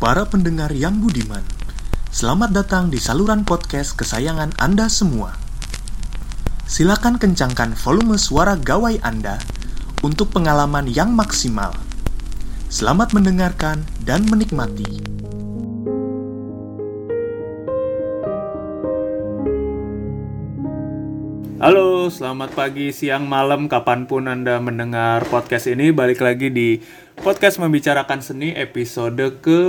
para pendengar yang budiman. Selamat datang di saluran podcast kesayangan Anda semua. Silakan kencangkan volume suara gawai Anda untuk pengalaman yang maksimal. Selamat mendengarkan dan menikmati. Halo, selamat pagi, siang, malam, kapan pun Anda mendengar podcast ini. Balik lagi di podcast membicarakan seni episode ke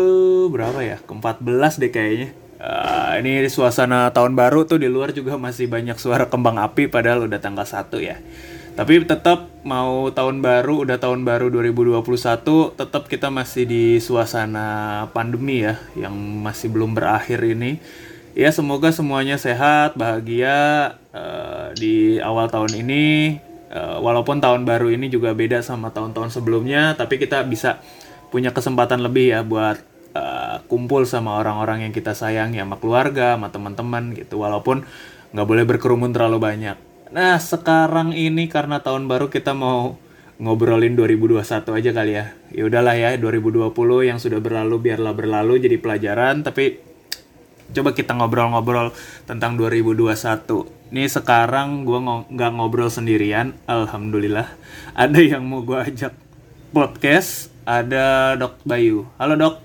berapa ya? Ke-14 deh kayaknya. Uh, ini suasana tahun baru tuh di luar juga masih banyak suara kembang api padahal udah tanggal 1 ya. Tapi tetap mau tahun baru, udah tahun baru 2021, tetap kita masih di suasana pandemi ya, yang masih belum berakhir ini ya semoga semuanya sehat bahagia uh, di awal tahun ini uh, walaupun tahun baru ini juga beda sama tahun-tahun sebelumnya tapi kita bisa punya kesempatan lebih ya buat uh, kumpul sama orang-orang yang kita sayang ya sama keluarga sama teman-teman gitu. Walaupun nggak boleh berkerumun terlalu banyak. Nah sekarang ini karena tahun baru kita mau ngobrolin 2021 aja kali ya. Ya udahlah ya 2020 yang sudah berlalu biarlah berlalu jadi pelajaran tapi coba kita ngobrol-ngobrol tentang 2021. Nih sekarang gue nggak ngobrol sendirian, alhamdulillah. Ada yang mau gue ajak podcast, ada Dok Bayu. Halo Dok.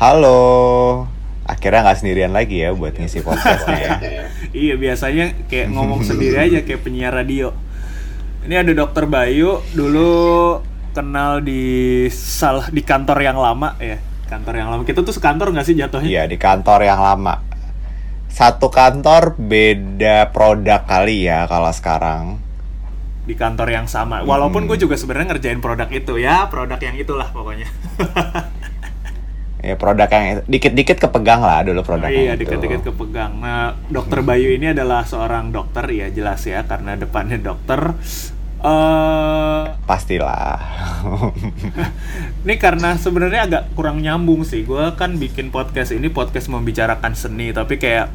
Halo. Akhirnya nggak sendirian lagi ya buat ngisi podcastnya ya. iya biasanya kayak ngomong sendiri aja kayak penyiar radio. Ini ada Dokter Bayu dulu kenal di salah di kantor yang lama ya kantor yang lama. Kita tuh sekantor nggak sih jatuhnya? Iya di kantor yang lama. Satu kantor beda produk kali ya kalau sekarang. Di kantor yang sama. Walaupun hmm. gue juga sebenarnya ngerjain produk itu ya. Produk yang itulah pokoknya. Ya produk yang dikit-dikit kepegang lah dulu produk iya dikit-dikit kepegang. Nah dokter Bayu ini adalah seorang dokter ya jelas ya karena depannya dokter Uh, Pastilah. ini karena sebenarnya agak kurang nyambung sih. Gue kan bikin podcast ini podcast membicarakan seni, tapi kayak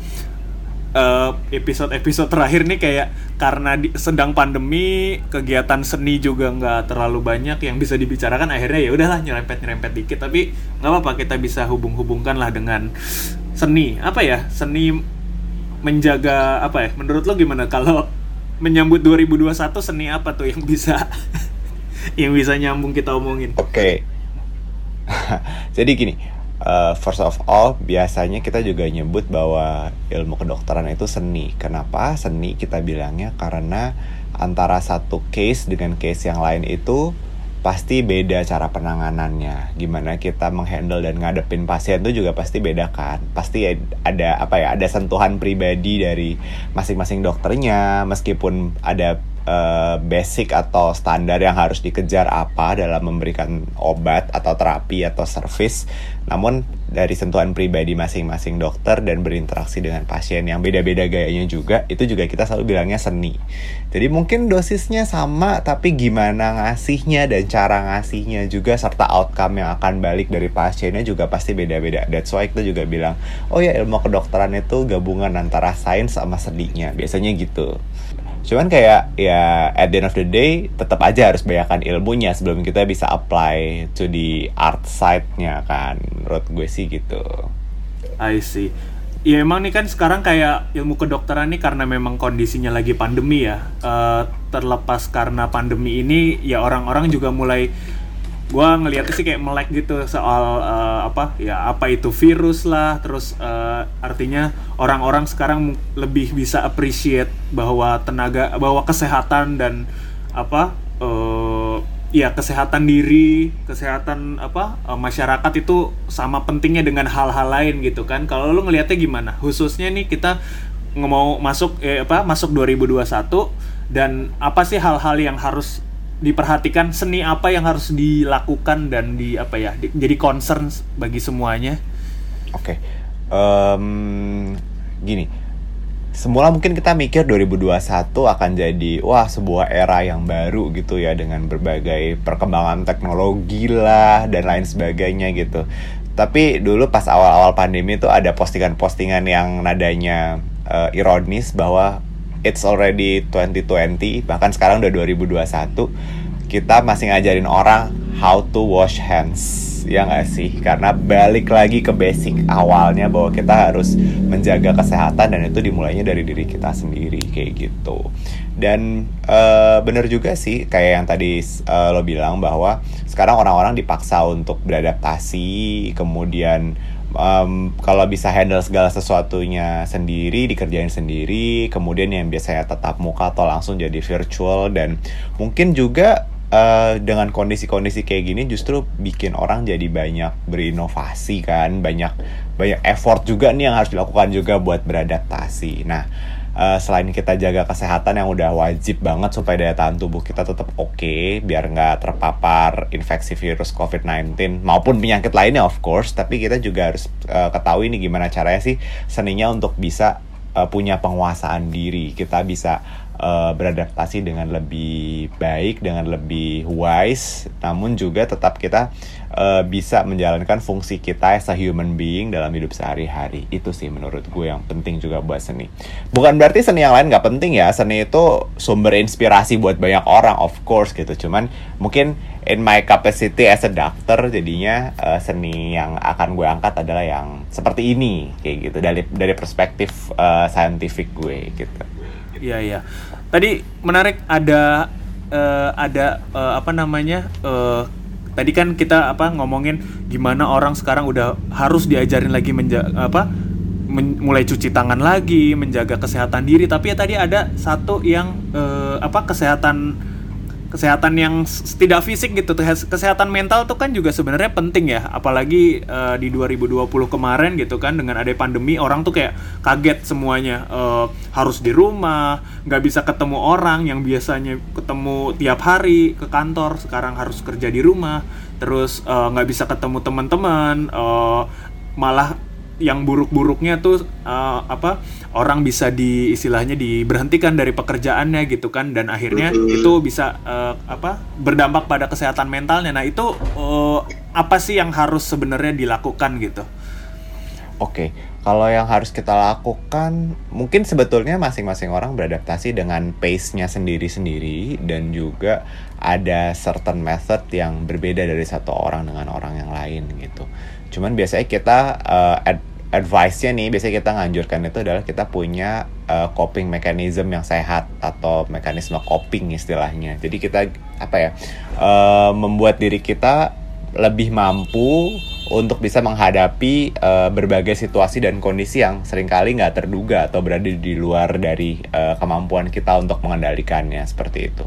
episode eh, episode-episode terakhir nih kayak karena di, sedang pandemi kegiatan seni juga nggak terlalu banyak yang bisa dibicarakan akhirnya ya udahlah nyerempet nyerempet dikit tapi nggak apa-apa kita bisa hubung-hubungkan lah dengan seni apa ya seni menjaga apa ya menurut lo gimana kalau menyambut 2021 seni apa tuh yang bisa yang bisa nyambung kita omongin? Oke. Okay. Jadi gini, uh, first of all biasanya kita juga nyebut bahwa ilmu kedokteran itu seni. Kenapa seni kita bilangnya? Karena antara satu case dengan case yang lain itu pasti beda cara penanganannya. Gimana kita menghandle dan ngadepin pasien itu juga pasti beda kan. Pasti ada apa ya, ada sentuhan pribadi dari masing-masing dokternya meskipun ada uh, basic atau standar yang harus dikejar apa dalam memberikan obat atau terapi atau service. Namun dari sentuhan pribadi masing-masing dokter dan berinteraksi dengan pasien yang beda-beda gayanya juga itu juga kita selalu bilangnya seni. Jadi mungkin dosisnya sama tapi gimana ngasihnya dan cara ngasihnya juga serta outcome yang akan balik dari pasiennya juga pasti beda-beda. That's why kita juga bilang oh ya ilmu kedokteran itu gabungan antara sains sama seninya. Biasanya gitu cuman kayak ya at the end of the day tetap aja harus banyakkan ilmunya sebelum kita bisa apply to the art side-nya kan. Menurut gue sih gitu. I see. Ya emang nih kan sekarang kayak ilmu kedokteran nih karena memang kondisinya lagi pandemi ya. Uh, Terlepas karena pandemi ini ya orang-orang juga mulai gue ngeliatnya sih kayak melek gitu soal uh, apa ya apa itu virus lah. Terus uh, artinya orang-orang sekarang lebih bisa appreciate bahwa tenaga bahwa kesehatan dan apa uh, ya kesehatan diri kesehatan apa masyarakat itu sama pentingnya dengan hal-hal lain gitu kan. Kalau lu ngelihatnya gimana? Khususnya nih kita mau masuk eh, apa masuk 2021 dan apa sih hal-hal yang harus diperhatikan seni apa yang harus dilakukan dan di apa ya di, jadi concern bagi semuanya oke okay. um, gini semula mungkin kita mikir 2021 akan jadi wah sebuah era yang baru gitu ya dengan berbagai perkembangan teknologi lah dan lain sebagainya gitu tapi dulu pas awal-awal pandemi itu ada postingan-postingan yang nadanya uh, ironis bahwa it's already 2020 bahkan sekarang udah 2021 kita masih ngajarin orang how to wash hands ya nggak sih? Karena balik lagi ke basic awalnya bahwa kita harus menjaga kesehatan dan itu dimulainya dari diri kita sendiri kayak gitu. Dan uh, bener juga sih kayak yang tadi uh, lo bilang bahwa sekarang orang-orang dipaksa untuk beradaptasi kemudian um, kalau bisa handle segala sesuatunya sendiri dikerjain sendiri kemudian yang biasanya tetap muka atau langsung jadi virtual dan mungkin juga uh, dengan kondisi-kondisi kayak gini justru bikin orang jadi banyak berinovasi kan banyak banyak effort juga nih yang harus dilakukan juga buat beradaptasi. Nah uh, selain kita jaga kesehatan yang udah wajib banget supaya daya tahan tubuh kita tetap oke okay, biar nggak terpapar infeksi virus COVID-19 maupun penyakit lainnya of course tapi kita juga harus uh, ketahui nih gimana caranya sih seninya untuk bisa uh, punya penguasaan diri. Kita bisa uh, beradaptasi dengan lebih baik dengan lebih wise. Namun juga tetap kita uh, bisa menjalankan fungsi kita as a human being dalam hidup sehari-hari. Itu sih menurut gue yang penting juga buat seni. Bukan berarti seni yang lain nggak penting ya. Seni itu sumber inspirasi buat banyak orang of course gitu. Cuman mungkin in my capacity as a doctor jadinya uh, seni yang akan gue angkat adalah yang seperti ini kayak gitu. Dari dari perspektif uh, scientific gue gitu. Iya iya. Tadi menarik ada uh, ada uh, apa namanya uh, tadi kan kita apa ngomongin gimana orang sekarang udah harus diajarin lagi menja apa men mulai cuci tangan lagi menjaga kesehatan diri. Tapi ya tadi ada satu yang uh, apa kesehatan kesehatan yang tidak fisik gitu kesehatan mental tuh kan juga sebenarnya penting ya apalagi uh, di 2020 kemarin gitu kan dengan ada pandemi orang tuh kayak kaget semuanya uh, harus di rumah nggak bisa ketemu orang yang biasanya ketemu tiap hari ke kantor sekarang harus kerja di rumah terus eh, nggak uh, bisa ketemu teman-teman uh, malah yang buruk-buruknya tuh uh, apa orang bisa di istilahnya diberhentikan dari pekerjaannya gitu kan dan akhirnya itu bisa uh, apa berdampak pada kesehatan mentalnya. Nah itu uh, apa sih yang harus sebenarnya dilakukan gitu? Oke, kalau yang harus kita lakukan, mungkin sebetulnya masing-masing orang beradaptasi dengan pace-nya sendiri-sendiri dan juga ada certain method yang berbeda dari satu orang dengan orang yang lain gitu. Cuman biasanya kita uh, ad advice-nya nih biasanya kita nganjurkan itu adalah kita punya uh, coping mechanism yang sehat atau mekanisme coping istilahnya. Jadi kita apa ya uh, membuat diri kita lebih mampu untuk bisa menghadapi uh, berbagai situasi dan kondisi yang sering kali nggak terduga atau berada di luar dari uh, kemampuan kita untuk mengendalikannya seperti itu.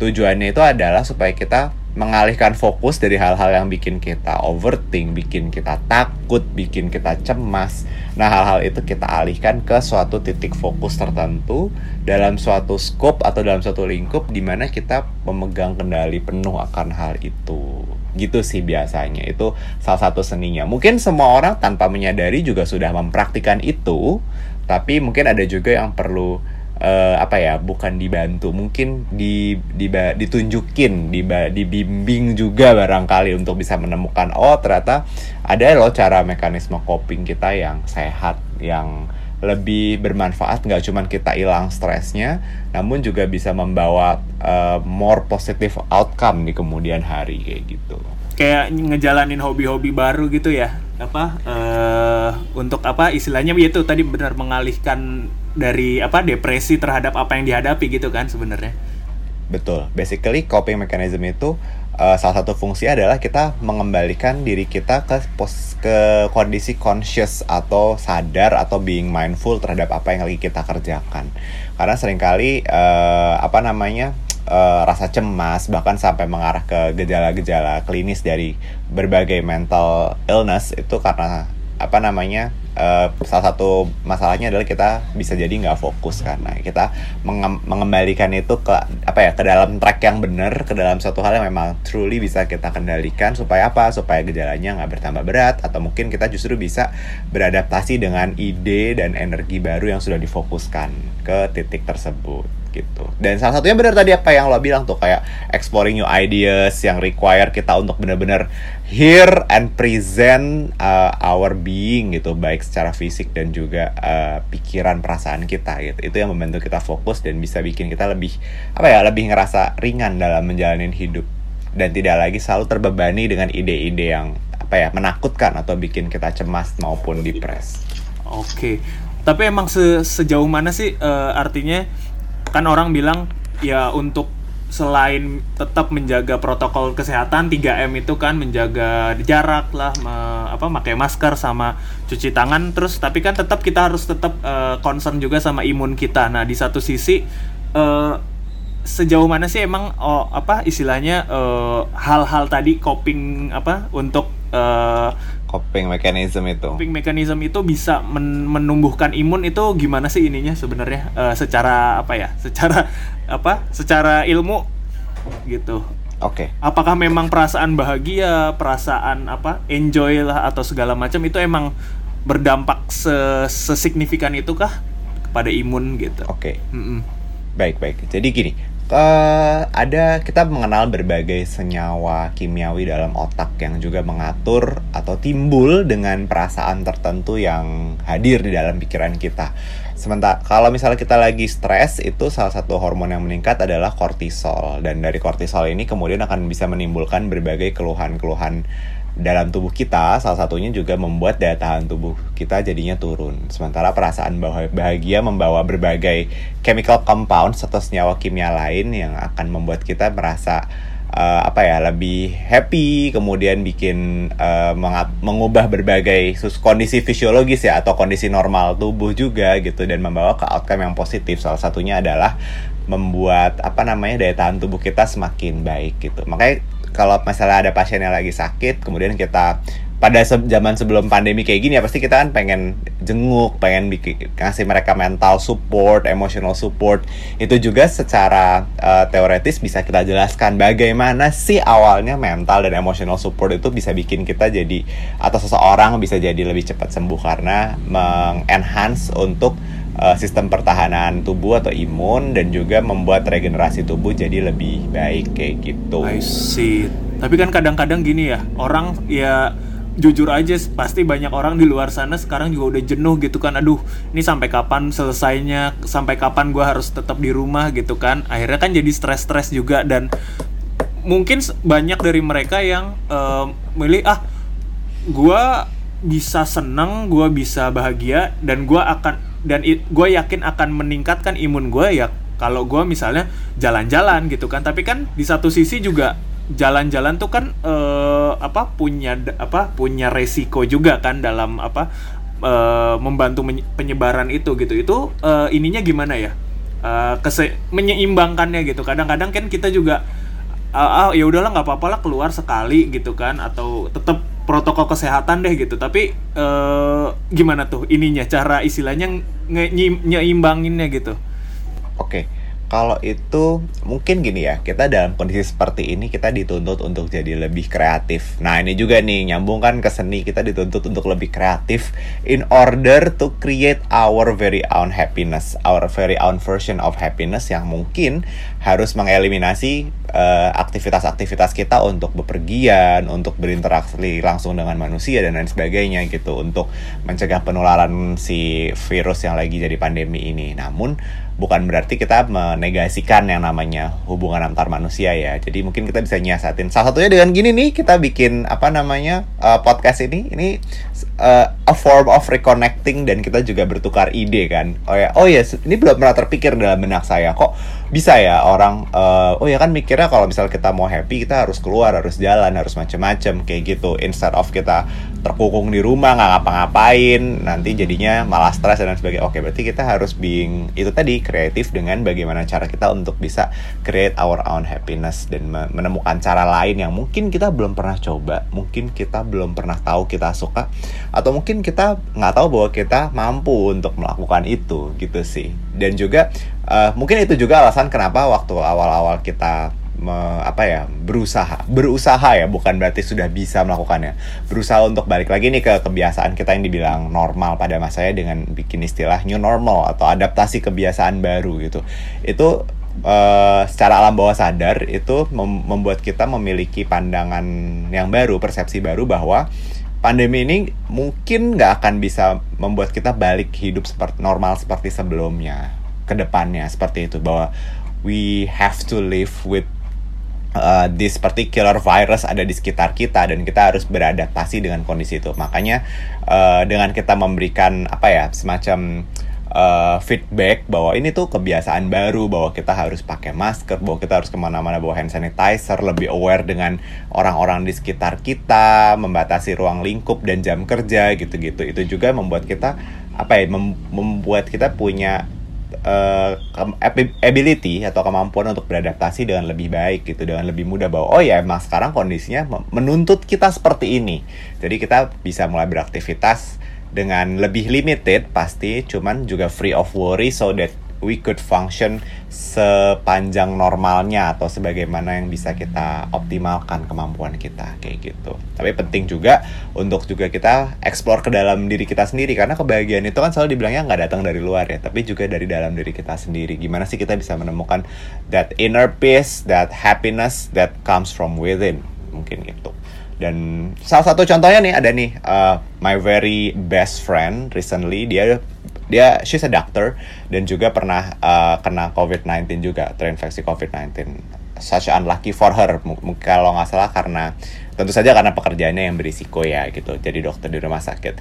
Tujuannya itu adalah supaya kita mengalihkan fokus dari hal-hal yang bikin kita overthink, bikin kita takut, bikin kita cemas. Nah, hal-hal itu kita alihkan ke suatu titik fokus tertentu dalam suatu scope atau dalam suatu lingkup di mana kita memegang kendali penuh akan hal itu. Gitu sih biasanya. Itu salah satu seninya. Mungkin semua orang tanpa menyadari juga sudah mempraktikkan itu, tapi mungkin ada juga yang perlu uh, apa ya bukan dibantu mungkin di, di ditunjukin di, dibimbing juga barangkali untuk bisa menemukan oh ternyata ada loh cara mekanisme coping kita yang sehat yang lebih bermanfaat nggak cuma kita hilang stresnya namun juga bisa membawa uh, more positive outcome di kemudian hari kayak gitu. Kayak ngejalanin hobi-hobi baru gitu ya? Apa uh, untuk apa istilahnya itu tadi benar mengalihkan dari apa depresi terhadap apa yang dihadapi gitu kan sebenarnya. Betul. Basically coping mechanism itu uh, salah satu fungsi adalah kita mengembalikan diri kita ke pos ke kondisi conscious atau sadar atau being mindful terhadap apa yang lagi kita kerjakan. Karena sering kali uh, apa namanya uh, rasa cemas bahkan sampai mengarah ke gejala-gejala klinis dari berbagai mental illness itu karena apa namanya uh, salah satu masalahnya adalah kita bisa jadi nggak fokus karena kita menge mengembalikan itu ke apa ya ke dalam track yang benar ke dalam satu hal yang memang truly bisa kita kendalikan supaya apa? Supaya gejalanya nggak bertambah berat atau mungkin kita justru bisa beradaptasi dengan ide dan energi baru yang sudah difokuskan ke titik tersebut gitu. Dan salah satunya benar tadi apa yang lo bilang tuh kayak exploring new ideas yang require kita untuk benar-benar hear and present uh, our being gitu, baik secara fisik dan juga uh, pikiran perasaan kita gitu. Itu yang membantu kita fokus dan bisa bikin kita lebih apa ya, lebih ngerasa ringan dalam menjalani hidup dan tidak lagi selalu terbebani dengan ide-ide yang apa ya menakutkan atau bikin kita cemas maupun depres. Oke, tapi emang se sejauh mana sih uh, artinya kan orang bilang ya untuk selain tetap menjaga protokol kesehatan 3M itu kan menjaga jarak lah me, apa pakai masker sama cuci tangan terus tapi kan tetap kita harus tetap uh, concern juga sama imun kita. Nah, di satu sisi uh, sejauh mana sih emang oh, apa istilahnya hal-hal uh, tadi coping apa untuk uh, coping mechanism itu. Coping mechanism itu bisa men menumbuhkan imun itu gimana sih ininya sebenarnya uh, secara apa ya? Secara apa? Secara ilmu gitu. Oke. Okay. Apakah memang perasaan bahagia, perasaan apa? Enjoy lah atau segala macam itu emang berdampak se sesignifikan itukah pada imun gitu. Oke. Okay. Mm -mm. Baik, baik. Jadi gini, uh, ada kita mengenal berbagai senyawa kimiawi dalam otak yang juga mengatur atau timbul dengan perasaan tertentu yang hadir di dalam pikiran kita. Sementara kalau misalnya kita lagi stres itu salah satu hormon yang meningkat adalah kortisol dan dari kortisol ini kemudian akan bisa menimbulkan berbagai keluhan-keluhan dalam tubuh kita salah satunya juga membuat daya tahan tubuh kita jadinya turun. Sementara perasaan bahagia membawa berbagai chemical compounds atau senyawa kimia lain yang akan membuat kita merasa uh, apa ya lebih happy kemudian bikin uh, mengubah berbagai kondisi fisiologis ya atau kondisi normal tubuh juga gitu dan membawa ke outcome yang positif salah satunya adalah membuat apa namanya daya tahan tubuh kita semakin baik gitu makanya kalau misalnya ada pasien yang lagi sakit kemudian kita pada se zaman sebelum pandemi kayak gini ya pasti kita kan pengen jenguk, pengen bikin ngasih mereka mental support, emotional support. Itu juga secara uh, teoretis bisa kita jelaskan bagaimana sih awalnya mental dan emotional support itu bisa bikin kita jadi atau seseorang bisa jadi lebih cepat sembuh karena mengenhance untuk uh, sistem pertahanan tubuh atau imun dan juga membuat regenerasi tubuh jadi lebih baik kayak gitu. I see. Tapi kan kadang-kadang gini ya, orang ya jujur aja pasti banyak orang di luar sana sekarang juga udah jenuh gitu kan aduh ini sampai kapan selesainya sampai kapan gue harus tetap di rumah gitu kan akhirnya kan jadi stres-stres juga dan mungkin banyak dari mereka yang uh, milih ah gue bisa seneng gue bisa bahagia dan gue akan dan gue yakin akan meningkatkan imun gue ya kalau gue misalnya jalan-jalan gitu kan. Tapi kan di satu sisi juga jalan-jalan tuh kan uh, apa punya apa punya resiko juga kan dalam apa uh, membantu penyebaran itu gitu. Itu uh, ininya gimana ya? Uh, kese menyeimbangkannya gitu. Kadang-kadang kan kita juga uh, ah ya udahlah nggak apa-apa lah keluar sekali gitu kan atau tetap protokol kesehatan deh gitu. Tapi uh, gimana tuh ininya cara istilahnya nyeimbanginnya gitu? Oke. okay kalau itu mungkin gini ya kita dalam kondisi seperti ini kita dituntut untuk jadi lebih kreatif. Nah ini juga nih nyambung kan ke seni kita dituntut untuk lebih kreatif in order to create our very own happiness our very own version of happiness yang mungkin harus mengeliminasi uh, aktivitas-aktivitas kita untuk bepergian untuk berinteraksi langsung dengan manusia dan lain sebagainya gitu untuk mencegah penularan si virus yang lagi jadi pandemi ini. Namun bukan berarti kita menegasikan yang namanya hubungan antar manusia ya. Jadi mungkin kita bisa nyiasatin. Salah satunya dengan gini nih kita bikin apa namanya uh, podcast ini. Ini uh, a form of reconnecting dan kita juga bertukar ide kan. Oh ya, oh ya, ini belum pernah terpikir dalam benak saya kok bisa ya orang uh, oh ya kan mikirnya kalau misal kita mau happy kita harus keluar harus jalan harus macem-macem kayak gitu. Instead of kita terkungkung di rumah nggak ngapa-ngapain nanti jadinya malah stres dan sebagainya. Oke berarti kita harus being itu tadi kreatif dengan bagaimana cara kita untuk bisa create our own happiness dan menemukan cara lain yang mungkin kita belum pernah coba mungkin kita belum pernah tahu kita suka atau mungkin kita nggak tahu bahwa kita mampu untuk melakukan itu gitu sih dan juga uh, mungkin itu juga alasan kenapa waktu awal-awal kita me, apa ya berusaha berusaha ya bukan berarti sudah bisa melakukannya. Berusaha untuk balik lagi nih ke kebiasaan kita yang dibilang normal pada masanya dengan bikin istilah new normal atau adaptasi kebiasaan baru gitu. Itu Uh, secara alam bawah sadar itu mem membuat kita memiliki pandangan yang baru, persepsi baru bahwa pandemi ini mungkin nggak akan bisa membuat kita balik hidup seperti normal seperti sebelumnya ke depannya seperti itu bahwa we have to live with uh, this particular virus ada di sekitar kita dan kita harus beradaptasi dengan kondisi itu. Makanya uh, dengan kita memberikan apa ya semacam uh, feedback bahwa ini tuh kebiasaan baru bahwa kita harus pakai masker bahwa kita harus ke mana-mana bawa hand sanitizer lebih aware dengan orang-orang di sekitar kita membatasi ruang lingkup dan jam kerja gitu-gitu. Itu juga membuat kita apa ya mem membuat kita punya uh, ability atau kemampuan untuk beradaptasi dengan lebih baik gitu dengan lebih mudah bahwa oh ya emang sekarang kondisinya menuntut kita seperti ini. Jadi kita bisa mulai beraktivitas dengan lebih limited pasti cuman juga free of worry so that we could function sepanjang normalnya atau sebagaimana yang bisa kita optimalkan kemampuan kita kayak gitu. Tapi penting juga untuk juga kita explore ke dalam diri kita sendiri karena kebahagiaan itu kan selalu dibilangnya nggak datang dari luar ya, tapi juga dari dalam diri kita sendiri. Gimana sih kita bisa menemukan that inner peace, that happiness that comes from within mungkin gitu. Dan salah satu contohnya nih ada nih uh, my very best friend recently dia dia she's a doctor dan juga pernah uh, kena COVID-19 juga terinfeksi COVID-19. Such unlucky for her mungkin kalau nggak salah karena tentu saja karena pekerjaannya yang berisiko ya gitu. Jadi dokter di rumah sakit.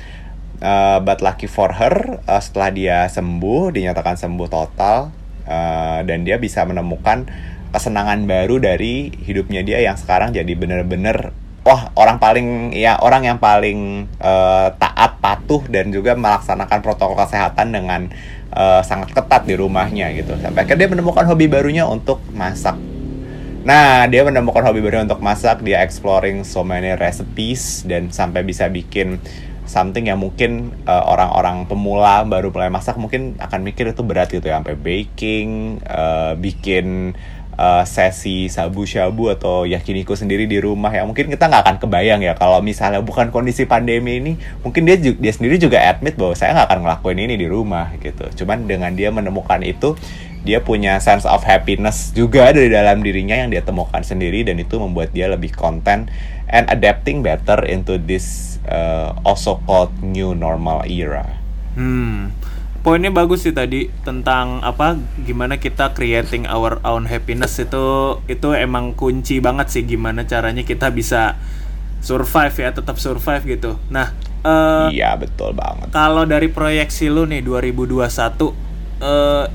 Uh, but lucky for her uh, setelah dia sembuh dinyatakan sembuh total uh, dan dia bisa menemukan kesenangan baru dari hidupnya dia yang sekarang jadi bener-bener wah orang paling ya orang yang paling uh, taat patuh dan juga melaksanakan protokol kesehatan dengan uh, sangat ketat di rumahnya gitu. Sampai akhirnya dia menemukan hobi barunya untuk masak. Nah dia menemukan hobi baru untuk masak. Dia exploring so many recipes dan sampai bisa bikin something yang mungkin uh, orang-orang pemula baru mulai masak mungkin akan mikir itu berat gitu ya sampai baking uh, bikin uh, sesi sabu-shabu atau yakiniku sendiri di rumah ya mungkin kita nggak akan kebayang ya kalau misalnya bukan kondisi pandemi ini mungkin dia dia sendiri juga admit bahwa saya nggak akan ngelakuin ini di rumah gitu cuman dengan dia menemukan itu dia punya sense of happiness juga dari dalam dirinya yang dia temukan sendiri dan itu membuat dia lebih konten and adapting better into this uh, also called new normal era. Hmm poinnya bagus sih tadi tentang apa gimana kita creating our own happiness itu itu emang kunci banget sih gimana caranya kita bisa survive ya tetap survive gitu. Nah uh, iya betul banget. kalau dari proyeksi lu nih 2021 uh, hmm.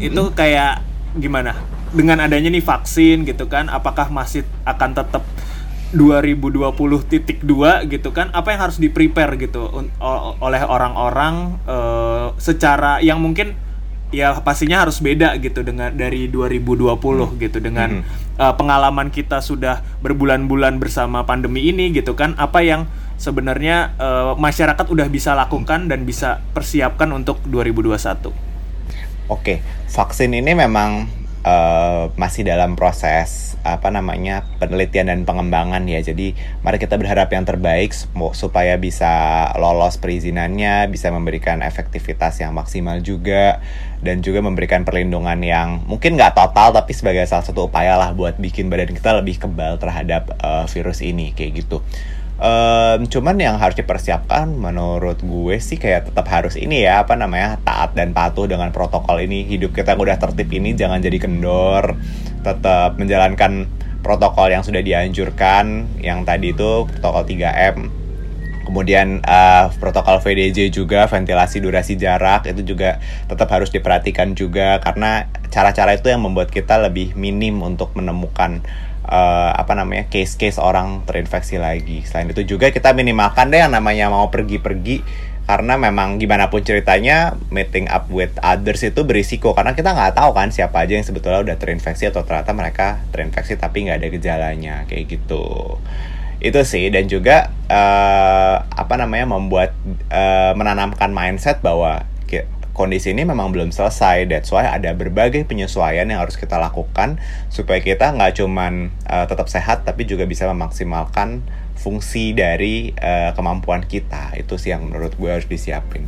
itu kayak gimana? Dengan adanya nih vaksin gitu kan apakah masih akan tetap 2020.2 gitu kan apa yang harus di prepare gitu oleh orang-orang uh, secara yang mungkin ya pastinya harus beda gitu dengan dari 2020 hmm. gitu dengan hmm. uh, pengalaman kita sudah berbulan-bulan bersama pandemi ini gitu kan apa yang sebenarnya uh, masyarakat udah bisa lakukan dan bisa persiapkan untuk 2021. Oke, vaksin ini memang uh, masih dalam proses apa namanya penelitian dan pengembangan ya. Jadi mari kita berharap yang terbaik supaya bisa lolos perizinannya, bisa memberikan efektivitas yang maksimal juga dan juga memberikan perlindungan yang mungkin nggak total tapi sebagai salah satu upaya lah buat bikin badan kita lebih kebal terhadap uh, virus ini kayak gitu. Um, cuman yang harus dipersiapkan menurut gue sih kayak tetap harus ini ya apa namanya taat dan patuh dengan protokol ini. Hidup kita yang udah tertib ini jangan jadi kendor. Tetap menjalankan protokol yang sudah dianjurkan yang tadi itu protokol 3M kemudian uh, protokol VDJ juga ventilasi durasi jarak itu juga tetap harus diperhatikan juga karena cara-cara itu yang membuat kita lebih minim untuk menemukan uh, apa namanya case-case orang terinfeksi lagi. Selain itu juga kita minimalkan deh yang namanya mau pergi-pergi karena memang gimana pun ceritanya meeting up with others itu berisiko karena kita nggak tahu kan siapa aja yang sebetulnya udah terinfeksi atau ternyata mereka terinfeksi tapi nggak ada gejalanya kayak gitu itu sih dan juga uh, apa namanya membuat uh, menanamkan mindset bahwa kondisi ini memang belum selesai. That's why ada berbagai penyesuaian yang harus kita lakukan supaya kita nggak cuman uh, tetap sehat tapi juga bisa memaksimalkan fungsi dari uh, kemampuan kita. Itu sih yang menurut gue harus disiapin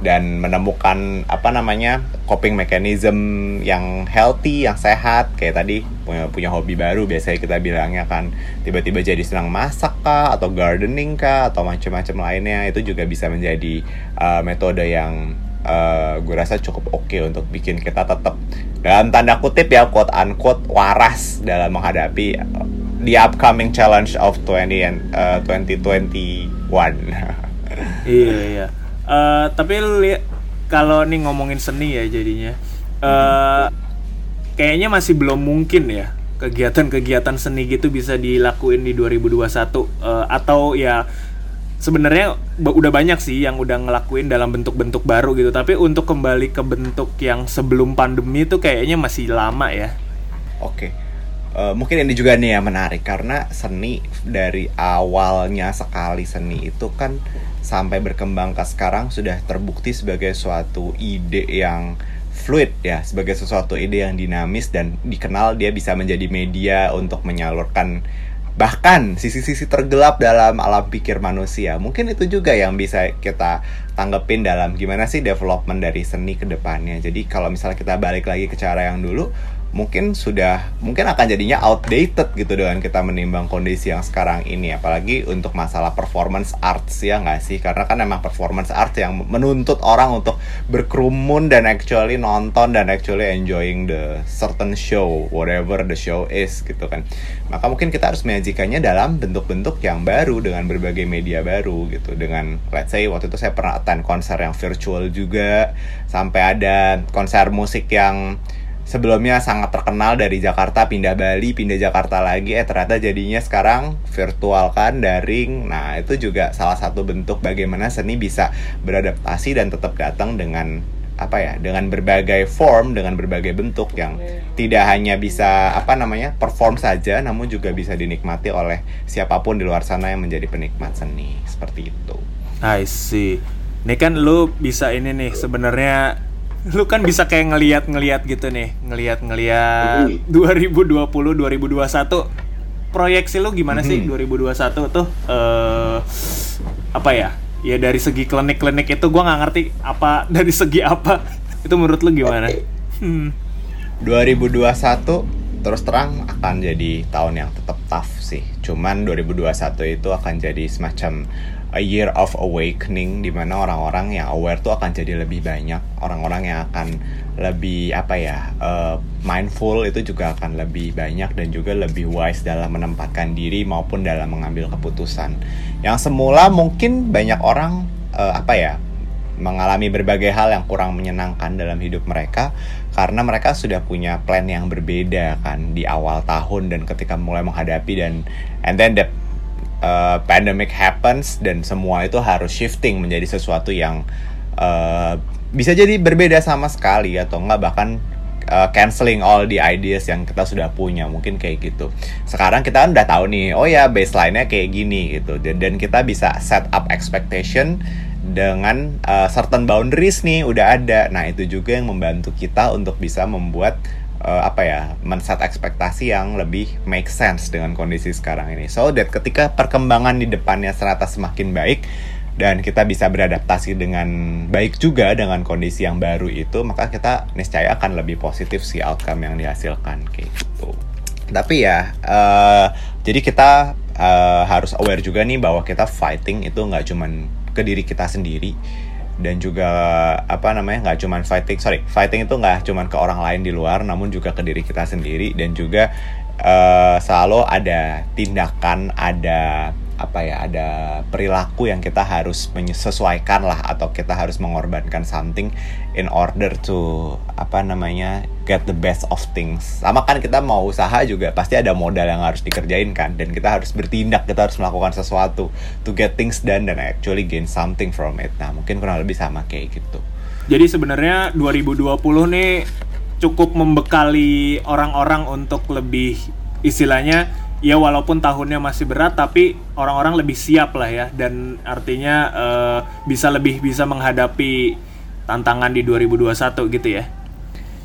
dan menemukan apa namanya coping mechanism yang healthy, yang sehat kayak tadi punya punya hobi baru biasanya kita bilangnya kan tiba-tiba jadi senang masak kah atau gardening kah atau macam-macam lainnya itu juga bisa menjadi uh, metode yang uh, gue rasa cukup oke okay untuk bikin kita tetap dalam tanda kutip ya quote unquote waras dalam menghadapi the upcoming challenge of 20 and uh, 2021. iya iya. Uh, tapi kalau nih ngomongin seni ya jadinya, uh, kayaknya masih belum mungkin ya kegiatan-kegiatan seni gitu bisa dilakuin di 2021 uh, atau ya sebenarnya udah banyak sih yang udah ngelakuin dalam bentuk-bentuk baru gitu tapi untuk kembali ke bentuk yang sebelum pandemi itu kayaknya masih lama ya oke okay. uh, mungkin ini juga nih yang menarik karena seni dari awalnya sekali seni itu kan sampai berkembang ke sekarang sudah terbukti sebagai suatu ide yang fluid ya sebagai sesuatu ide yang dinamis dan dikenal dia bisa menjadi media untuk menyalurkan bahkan sisi-sisi tergelap dalam alam pikir manusia. Mungkin itu juga yang bisa kita tanggepin dalam gimana sih development dari seni ke depannya. Jadi kalau misalnya kita balik lagi ke cara yang dulu mungkin sudah mungkin akan jadinya outdated gitu dengan kita menimbang kondisi yang sekarang ini. Apalagi untuk masalah performance arts ya nggak sih? Karena kan emang performance arts yang menuntut orang untuk berkerumun dan actually nonton dan actually enjoying the certain show whatever the show is gitu kan. Maka mungkin kita harus menyajikannya dalam bentuk-bentuk yang baru dengan berbagai media baru gitu. Dengan let's say waktu itu saya pernah attend konser yang virtual juga sampai ada konser musik yang sebelumnya sangat terkenal dari Jakarta pindah Bali pindah Jakarta lagi eh ternyata jadinya sekarang virtual kan daring nah itu juga salah satu bentuk bagaimana seni bisa beradaptasi dan tetap datang dengan apa ya dengan berbagai form dengan berbagai bentuk yang tidak hanya bisa apa namanya perform saja namun juga bisa dinikmati oleh siapa pun di luar sana yang menjadi penikmat seni seperti itu. I see. Ini kan lu bisa ini nih sebenarnya lu kan bisa kayak ngeliat-ngeliat gitu nih, ngeliat-ngeliat 2020 2021 proyeksi lu gimana sih 2021 tuh uh, apa ya? Ya dari segi klinik-klinik itu gua nggak ngerti apa dari segi apa. itu menurut lu gimana? Hmm. 2021 terus terang akan jadi tahun yang tetap tough sih. Cuman 2021 itu akan jadi semacam a year of awakening di mana orang-orang yang aware tuh akan jadi lebih banyak. Orang-orang yang akan lebih apa ya uh, mindful itu juga akan lebih banyak dan juga lebih wise dalam menempatkan diri maupun dalam mengambil keputusan. Yang semula mungkin banyak orang uh, apa ya mengalami berbagai hal yang kurang menyenangkan dalam hidup mereka karena mereka sudah punya plan yang berbeda kan di awal tahun dan ketika mulai menghadapi dan and then the uh, pandemic happens dan semua itu harus shifting menjadi sesuatu yang uh, bisa jadi berbeda sama sekali atau enggak bahkan uh, canceling all the ideas yang kita sudah punya mungkin kayak gitu. Sekarang kita kan udah tahu nih oh ya baseline-nya kayak gini gitu. Dan, kita bisa set up expectation dengan uh, certain boundaries nih udah ada. Nah itu juga yang membantu kita untuk bisa membuat uh, apa ya men-set ekspektasi yang lebih make sense dengan kondisi sekarang ini. So that ketika perkembangan di depannya ternyata semakin baik dan kita bisa beradaptasi dengan baik juga dengan kondisi yang baru itu, maka kita niscaya akan lebih positif si outcome yang dihasilkan kayak gitu. Tapi ya, uh, jadi kita uh, harus aware juga nih bahwa kita fighting itu nggak cuman ke diri kita sendiri, dan juga apa namanya nggak cuman fighting sorry fighting itu nggak cuman ke orang lain di luar namun juga ke diri kita sendiri. Dan juga uh, selalu ada tindakan ada apa ya ada perilaku yang kita harus menyesuaikan lah atau kita harus mengorbankan something in order to apa namanya get the best of things. Sama kan kita mau usaha juga pasti ada modal yang harus dikerjain kan dan kita harus bertindak kita harus melakukan sesuatu to get things done dan actually gain something from it. Nah mungkin kurang lebih sama kayak gitu. Jadi sebenarnya 2020 nih cukup membekali orang-orang untuk lebih istilahnya ya walaupun tahunnya masih berat tapi orang-orang lebih siap lah ya dan artinya uh, bisa lebih bisa menghadapi tantangan di 2021 gitu ya.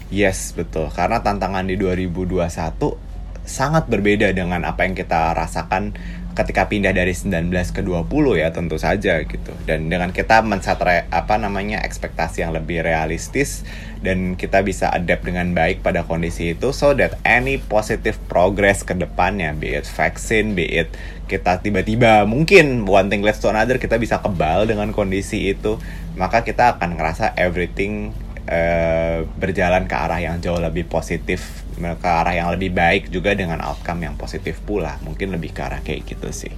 Yes, betul. Karena tantangan di 2021 sangat berbeda dengan apa yang kita rasakan ketika pindah dari 19 ke 20 ya tentu saja gitu. Dan dengan kita menset apa namanya ekspektasi yang lebih realistis dan kita bisa adapt dengan baik pada kondisi itu so that any positive progress ke depannya be it vaccine be it kita tiba-tiba mungkin one thing less to another kita bisa kebal dengan kondisi itu maka kita akan ngerasa everything uh, berjalan ke arah yang jauh lebih positif ke arah yang lebih baik juga dengan outcome yang positif pula. Mungkin lebih ke arah kayak gitu sih.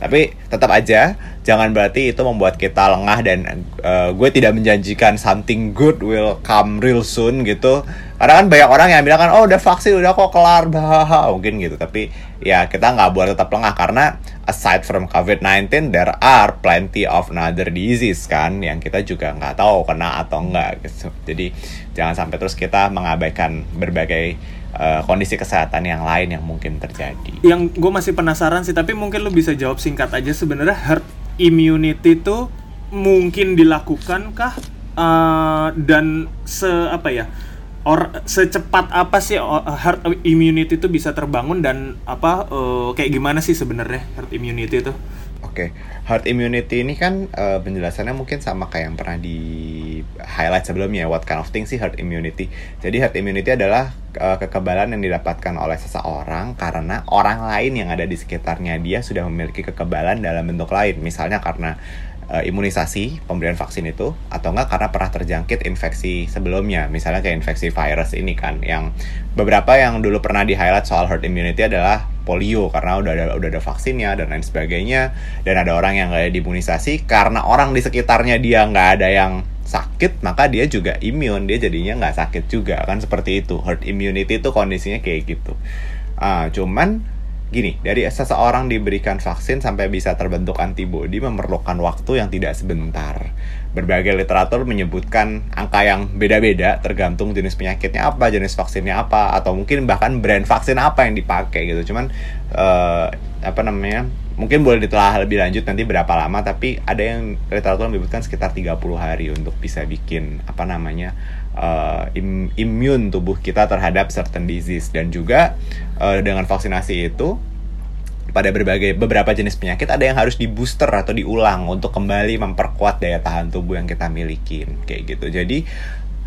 Tapi tetap aja jangan berarti itu membuat kita lengah dan uh, gue tidak menjanjikan something good will come real soon gitu karena kan banyak orang yang bilang kan oh udah vaksin udah kok kelar bah mungkin gitu tapi ya kita nggak buat tetap lengah karena aside from COVID-19 there are plenty of another disease kan yang kita juga nggak tahu kena atau enggak gitu jadi jangan sampai terus kita mengabaikan berbagai uh, kondisi kesehatan yang lain yang mungkin terjadi. Yang gue masih penasaran sih, tapi mungkin lo bisa jawab singkat aja sebenarnya herd immunity itu mungkin dilakukan kah uh, dan se apa ya? Or secepat apa sih herd immunity itu bisa terbangun dan apa uh, kayak gimana sih sebenarnya herd immunity itu? Oke, okay. herd immunity ini kan uh, penjelasannya mungkin sama kayak yang pernah di highlight sebelumnya. What kind of thing sih herd immunity? Jadi herd immunity adalah uh, kekebalan yang didapatkan oleh seseorang karena orang lain yang ada di sekitarnya dia sudah memiliki kekebalan dalam bentuk lain. Misalnya karena uh, imunisasi pemberian vaksin itu atau enggak karena pernah terjangkit infeksi sebelumnya. Misalnya kayak infeksi virus ini kan yang beberapa yang dulu pernah di highlight soal herd immunity adalah polio karena udah ada udah ada vaksinnya dan lain sebagainya dan ada orang yang nggak ada imunisasi. Karena orang di sekitarnya dia nggak ada yang sakit maka dia juga imun dia jadinya nggak sakit juga kan seperti itu. Herd immunity itu kondisinya kayak gitu. Uh, cuman Gini, dari seseorang diberikan vaksin sampai bisa terbentuk antibodi memerlukan waktu yang tidak sebentar. Berbagai literatur menyebutkan angka yang beda-beda tergantung jenis penyakitnya apa, jenis vaksinnya apa, atau mungkin bahkan brand vaksin apa yang dipakai gitu. Cuman uh, apa namanya? Mungkin boleh ditelah lebih lanjut nanti berapa lama, tapi ada yang literatur menyebutkan sekitar 30 hari untuk bisa bikin apa namanya? Uh, im imun tubuh kita terhadap certain disease. Dan juga uh, dengan vaksinasi itu pada berbagai beberapa jenis penyakit ada yang harus di booster atau diulang untuk kembali memperkuat daya tahan tubuh yang kita miliki kayak gitu. Jadi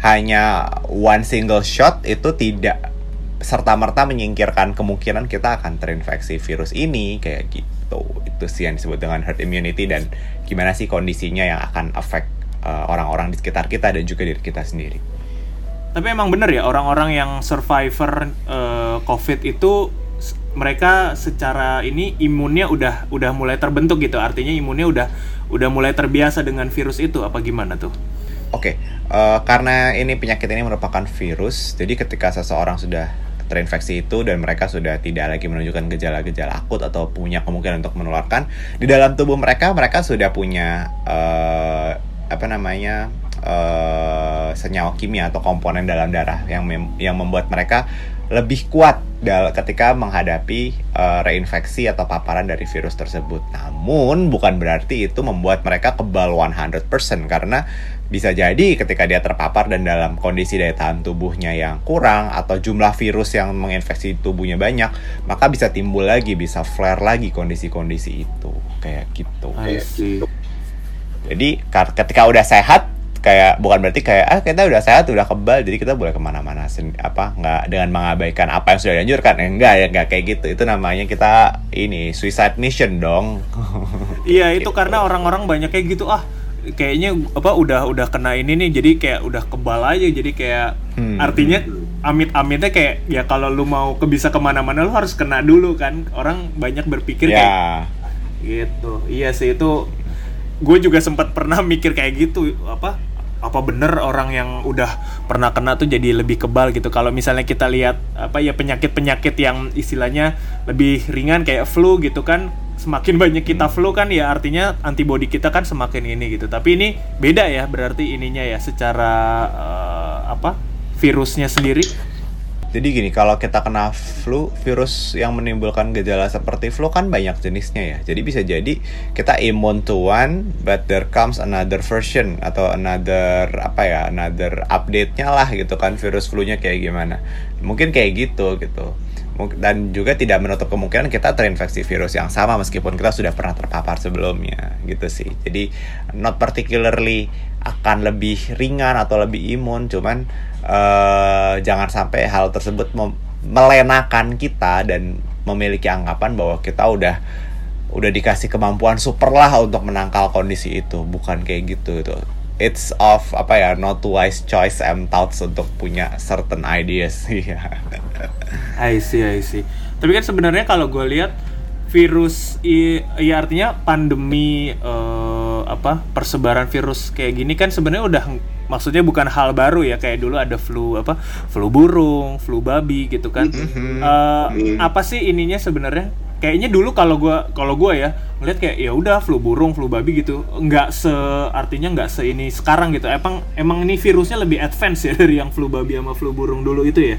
hanya one single shot itu tidak serta merta menyingkirkan kemungkinan kita akan terinfeksi virus ini kayak gitu. Itu sih yang disebut dengan herd immunity dan gimana sih kondisinya yang akan affect uh, orang-orang di sekitar kita dan juga diri kita sendiri tapi emang bener ya orang-orang yang survivor uh, COVID itu mereka secara ini imunnya udah udah mulai terbentuk gitu. Artinya imunnya udah udah mulai terbiasa dengan virus itu apa gimana tuh? Oke, okay. uh, eh, karena ini penyakit ini merupakan virus, jadi ketika seseorang sudah terinfeksi itu dan mereka sudah tidak lagi menunjukkan gejala-gejala akut atau punya kemungkinan untuk menularkan di dalam tubuh mereka mereka sudah punya uh, apa namanya uh, senyawa kimia atau komponen dalam darah yang mem yang membuat mereka lebih kuat ketika menghadapi uh, reinfeksi atau paparan dari virus tersebut. Namun bukan berarti itu membuat mereka kebal 100% karena bisa jadi ketika dia terpapar dan dalam kondisi daya tahan tubuhnya yang kurang atau jumlah virus yang menginfeksi tubuhnya banyak, maka bisa timbul lagi, bisa flare lagi kondisi-kondisi itu. Kayak gitu. Kayak gitu. Jadi ketika udah sehat kayak bukan berarti kayak ah kita udah sehat udah kebal. Jadi kita boleh ke mana-mana apa nggak dengan mengabaikan apa yang sudah dianjurkan. Eh, enggak ya enggak kayak gitu. Itu namanya kita ini suicide mission dong. Iya itu gitu. karena orang-orang banyak kayak gitu ah kayaknya apa udah udah kena ini nih. Jadi kayak udah kebal aja. Jadi kayak hmm. artinya amit-amitnya kayak ya kalau lu mau ke bisa ke mana-mana lu harus kena dulu kan. Orang banyak berpikir ya. kayak gitu. Iya sih itu gue juga sempat pernah mikir kayak gitu apa apa bener orang yang udah pernah kena tuh jadi lebih kebal gitu. Kalau misalnya kita lihat apa ya penyakit-penyakit yang istilahnya lebih ringan kayak flu gitu kan semakin banyak kita flu kan ya artinya antibodi kita kan semakin ini gitu. Tapi ini beda ya berarti ininya ya secara uh, apa virusnya sendiri jadi gini, kalau kita kena flu, virus yang menimbulkan gejala seperti flu kan banyak jenisnya ya. Jadi bisa jadi kita immune to one, but there comes another version atau another apa ya, another update-nya lah gitu kan virus flu-nya kayak gimana. Mungkin kayak gitu gitu. Dan juga tidak menutup kemungkinan kita terinfeksi virus yang sama meskipun kita sudah pernah terpapar sebelumnya gitu sih. Jadi not particularly akan lebih ringan atau lebih imun, cuman uh, jangan sampai hal tersebut melenakan kita dan memiliki anggapan bahwa kita udah udah dikasih kemampuan super lah untuk menangkal kondisi itu bukan kayak gitu itu it's of apa ya not wise choice and thoughts untuk punya certain ideas Iya. I see, I see. Tapi kan sebenarnya kalau gue lihat virus ya artinya pandemi eh, apa persebaran virus kayak gini kan sebenarnya udah maksudnya bukan hal baru ya kayak dulu ada flu apa flu burung, flu babi gitu kan. Eh, apa sih ininya sebenarnya? Kayaknya dulu kalau gua kalau gua ya ngeliat kayak ya udah flu burung, flu babi gitu, nggak se artinya nggak se ini sekarang gitu. Emang emang ini virusnya lebih advance ya dari yang flu babi sama flu burung dulu itu ya?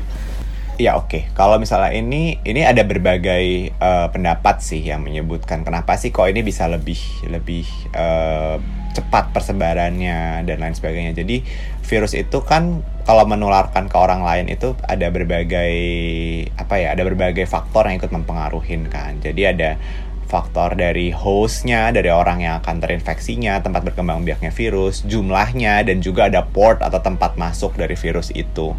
Ya oke, kalau misalnya ini ini ada berbagai eh, pendapat sih yang menyebutkan kenapa sih kok ini bisa lebih lebih eh, cepat persebarannya dan lain sebagainya. Jadi virus itu kan kalau menularkan ke orang lain itu ada berbagai apa ya, ada berbagai faktor yang ikut mempengaruhi kan. Jadi ada faktor dari hostnya, dari orang yang akan terinfeksinya, tempat berkembang biaknya virus, jumlahnya, dan juga ada port atau tempat masuk dari virus itu.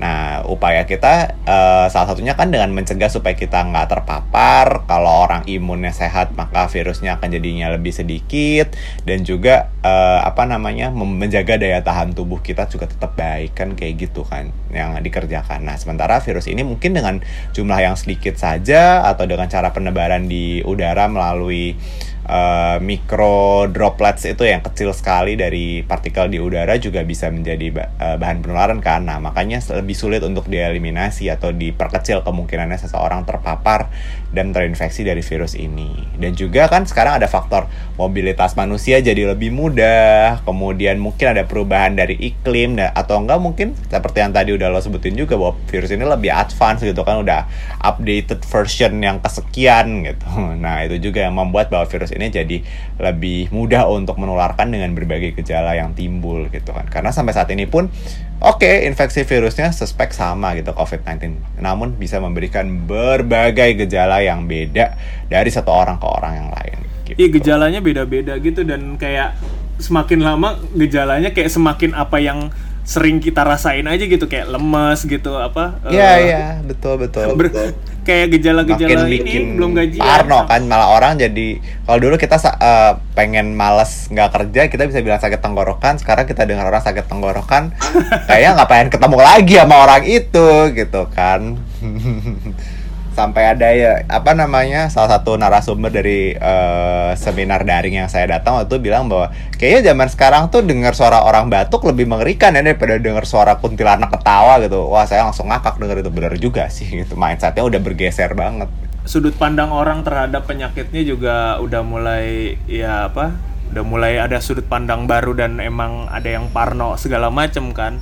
Nah, upaya kita eh, salah satunya kan dengan mencegah supaya kita nggak terpapar. Kalau orang imunnya sehat, maka virusnya akan jadinya lebih sedikit, dan juga eh, apa namanya menjaga daya tahan tubuh kita juga tetap baik kan kayak gitu kan yang dikerjakan. Nah, sementara virus ini mungkin dengan jumlah yang sedikit saja atau dengan cara penebaran di udara melalui eh, mikro droplets itu yang kecil sekali dari partikel di udara juga bisa menjadi eh, bahan penularan kan. Nah, makanya lebih sulit untuk dieliminasi atau diperkecil kemungkinannya seseorang terpapar dan terinfeksi dari virus ini. Dan juga kan sekarang ada faktor mobilitas manusia jadi lebih mudah, kemudian mungkin ada perubahan dari iklim da- atau enggak mungkin seperti yang tadi udah lo sebutin juga bahwa virus ini lebih advance gitu kan udah updated version yang kesekian gitu. Nah, itu juga yang membuat bahwa virus ini jadi lebih mudah untuk menularkan dengan berbagai gejala yang timbul gitu kan. Karena sampai saat ini pun Oke, infeksi virusnya suspek sama gitu COVID-19. Namun bisa memberikan berbagai gejala yang beda dari satu orang ke orang yang lain. Gitu. Iya gejalanya beda-beda gitu dan kayak semakin lama gejalanya kayak semakin apa yang sering kita rasain aja gitu kayak lemes gitu apa Iya, iya, betul betul. ber- kayak gejala-gejala ini bikin belum gajian parno kan malah orang jadi kalau dulu kita eh, pengen males nggak kerja kita bisa bilang sakit tenggorokan. Sekarang kita dengar orang sakit tenggorokan kayaknya nggak pengen ketemu lagi sama orang itu gitu kan sampai ada ya apa namanya salah satu narasumber dari eh, seminar daring yang saya datang waktu itu bilang bahwa kayaknya zaman sekarang tuh dengar suara orang batuk lebih mengerikan ya daripada dengar suara kuntilanak ketawa gitu. Wah saya langsung ngakak dengar itu. Benar juga sih gitu. Mindsetnya udah bergeser banget. Sudut pandang orang terhadap penyakitnya juga udah mulai ya apa udah mulai ada sudut pandang baru dan emang ada yang parno segala macem kan.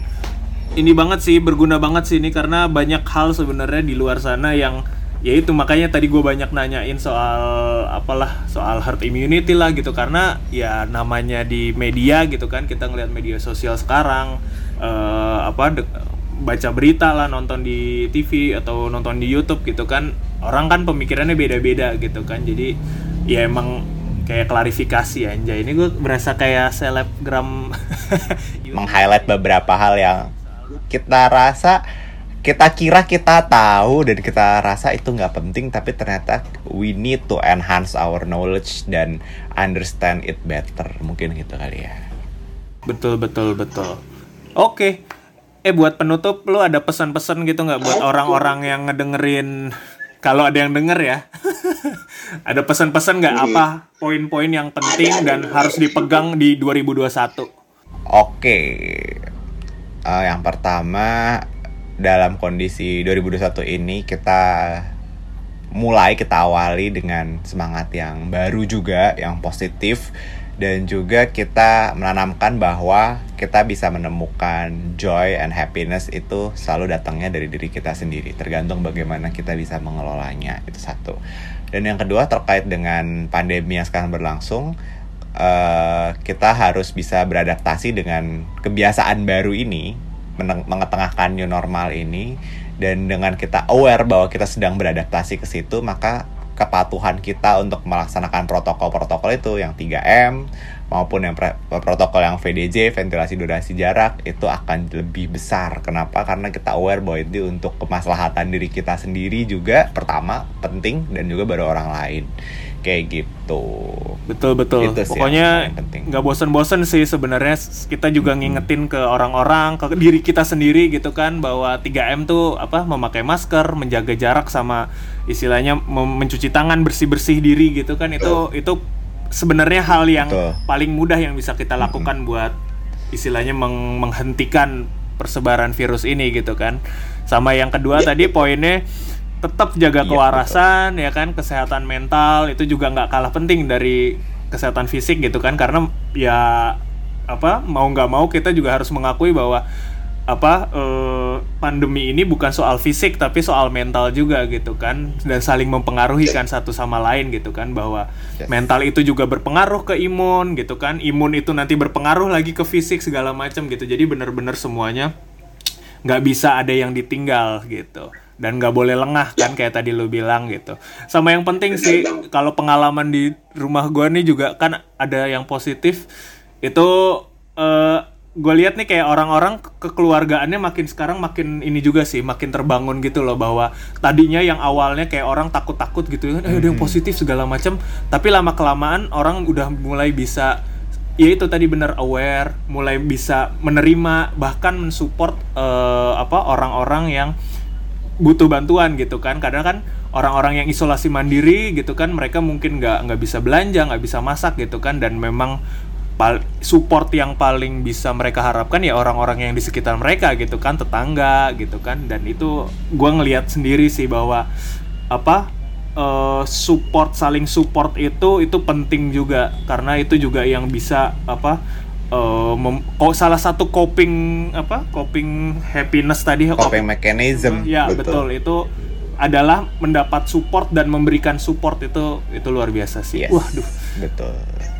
Ini banget sih berguna banget sih ini karena banyak hal sebenarnya di luar sana yang ya itu makanya tadi gue banyak nanyain soal apalah soal herd immunity lah gitu. Karena ya namanya di media gitu kan kita ngelihat media sosial sekarang eh, apa de- baca berita lah nonton di TV atau nonton di YouTube gitu kan orang kan pemikirannya beda-beda gitu kan. Jadi ya emang kayak klarifikasi anjay. Ini gue berasa kayak selebgram. Meng-highlight beberapa hal yang kita rasa kita kira kita tahu dan kita rasa itu nggak penting tapi ternyata we need to enhance our knowledge dan understand it better. Mungkin gitu kali ya. Betul betul betul. Oke. Eh buat penutup lu ada pesan-pesan gitu nggak buat orang-orang yang ngedengerin? Kalau ada yang denger ya. Ada pesan-pesan nggak? Apa poin-poin yang penting dan harus dipegang di 2021 Oke, Eh, yang pertama dalam kondisi 2021 ini kita mulai kita awali dengan semangat yang baru juga, yang positif dan juga kita menanamkan bahwa kita bisa menemukan joy and happiness itu selalu datangnya dari diri kita sendiri, tergantung bagaimana kita bisa mengelolanya. Itu satu. Dan yang kedua terkait dengan pandemi yang sekarang berlangsung, eh, kita harus bisa beradaptasi dengan kebiasaan baru ini, mengetengahkan new normal ini, dan dengan kita aware bahwa kita sedang beradaptasi ke situ, maka kepatuhan kita untuk melaksanakan protokol-protokol itu yang 3M maupun yang protokol yang VDJ, ventilasi durasi jarak itu akan lebih besar. Kenapa? Karena kita aware bahwa itu untuk kemaslahatan diri kita sendiri juga pertama penting dan juga baru orang lain. Kayak gitu. Betul betul. Itu sih pokoknya nggak bosen-bosen sih sebenarnya. Kita juga ngingetin ke orang-orang ke diri kita sendiri gitu kan bahwa 3M tuh apa memakai masker menjaga jarak sama istilahnya mencuci tangan bersih-bersih diri gitu kan. Itu itu sebenarnya hal yang Betul. paling mudah yang bisa kita lakukan buat istilahnya meng- menghentikan persebaran virus ini gitu kan. Sama yang kedua tadi poinnya tetap jaga Iya, kewarasan ya kan kesehatan mental itu juga nggak kalah penting dari kesehatan fisik gitu kan karena ya apa mau nggak mau kita juga harus mengakui bahwa apa eh, pandemi ini bukan soal fisik tapi soal mental juga gitu kan dan saling mempengaruhi kan satu sama lain gitu kan bahwa Yes. mental itu juga berpengaruh ke imun gitu kan imun itu nanti berpengaruh lagi ke fisik segala macam gitu. Jadi benar-benar semuanya nggak bisa ada yang ditinggal gitu dan nggak boleh lengah kan kayak tadi lu bilang gitu. Sama yang penting sih kalau pengalaman di rumah gua nih juga kan ada yang positif. Itu eh gue lihat nih kayak orang-orang ke- kekeluargaannya makin sekarang makin ini juga sih makin terbangun gitu loh bahwa tadinya yang awalnya kayak orang takut-takut gitu kan eh ada yang positif segala macam tapi lama kelamaan orang udah mulai bisa ya itu tadi benar aware, mulai bisa menerima bahkan mensupport eh, apa orang-orang yang butuh bantuan gitu kan. Kadang kan orang-orang yang isolasi mandiri gitu kan mereka mungkin nggak nggak bisa belanja, nggak bisa masak gitu kan. Dan memang support yang paling bisa mereka harapkan ya orang-orang yang di sekitar mereka gitu kan, tetangga gitu kan. Dan itu gua ngelihat sendiri sih bahwa apa eh, support saling support itu itu penting juga. Karena itu juga yang bisa apa mem- oh, salah satu coping apa coping happiness tadi coping mechanism ya betul. itu adalah mendapat support dan memberikan support itu itu luar biasa sih Yes. waduh betul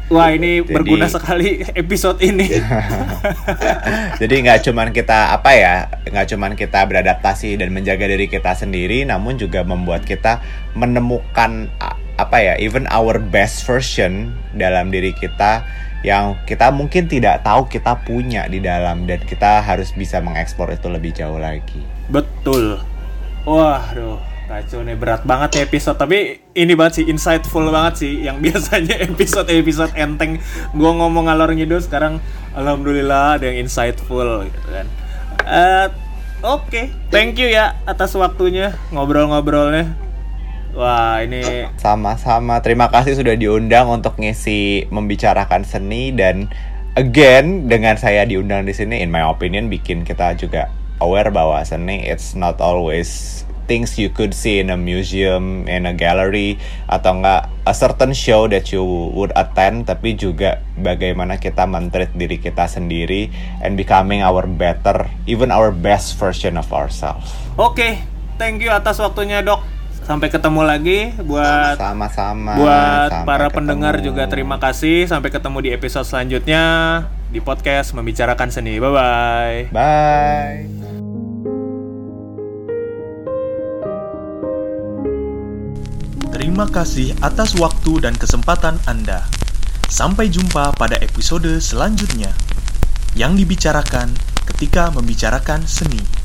wah ini Jadi- berguna sekali episode ini Jadi nggak cuman kita apa ya, nggak cuman kita beradaptasi dan menjaga diri kita sendiri, namun juga membuat kita menemukan apa ya, even our best version dalam diri kita yang kita mungkin tidak tahu kita punya di dalam dan kita harus bisa mengeksplor itu lebih jauh lagi. Betul. Waduh, kacau nih berat banget ya episode. Tapi ini banget sih insightful banget sih. Yang biasanya episode-episode enteng gua ngomong ngalor ngidul sekarang alhamdulillah ada yang insightful gitu kan. Eh, Oke, thank you ya atas waktunya ngobrol-ngobrolnya. Wah, ini Sama-sama, terima kasih sudah diundang untuk ngisi membicarakan seni dan again dengan saya diundang di sini, in my opinion, bikin kita juga aware bahwa seni it's not always things you could see in a museum, in a gallery, atau enggak a certain show that you would attend, tapi juga bagaimana kita mentreat diri kita sendiri and becoming our better, even our best version of ourselves. oke. Thank you atas waktunya, Dok. Sampai ketemu lagi buat Sama-sama. Buat sampai para ketemu. pendengar juga terima kasih. Sampai ketemu di episode selanjutnya di podcast membicarakan seni. Bye bye. Bye. Terima kasih atas waktu dan kesempatan Anda. Sampai jumpa pada episode selanjutnya yang dibicarakan ketika membicarakan seni.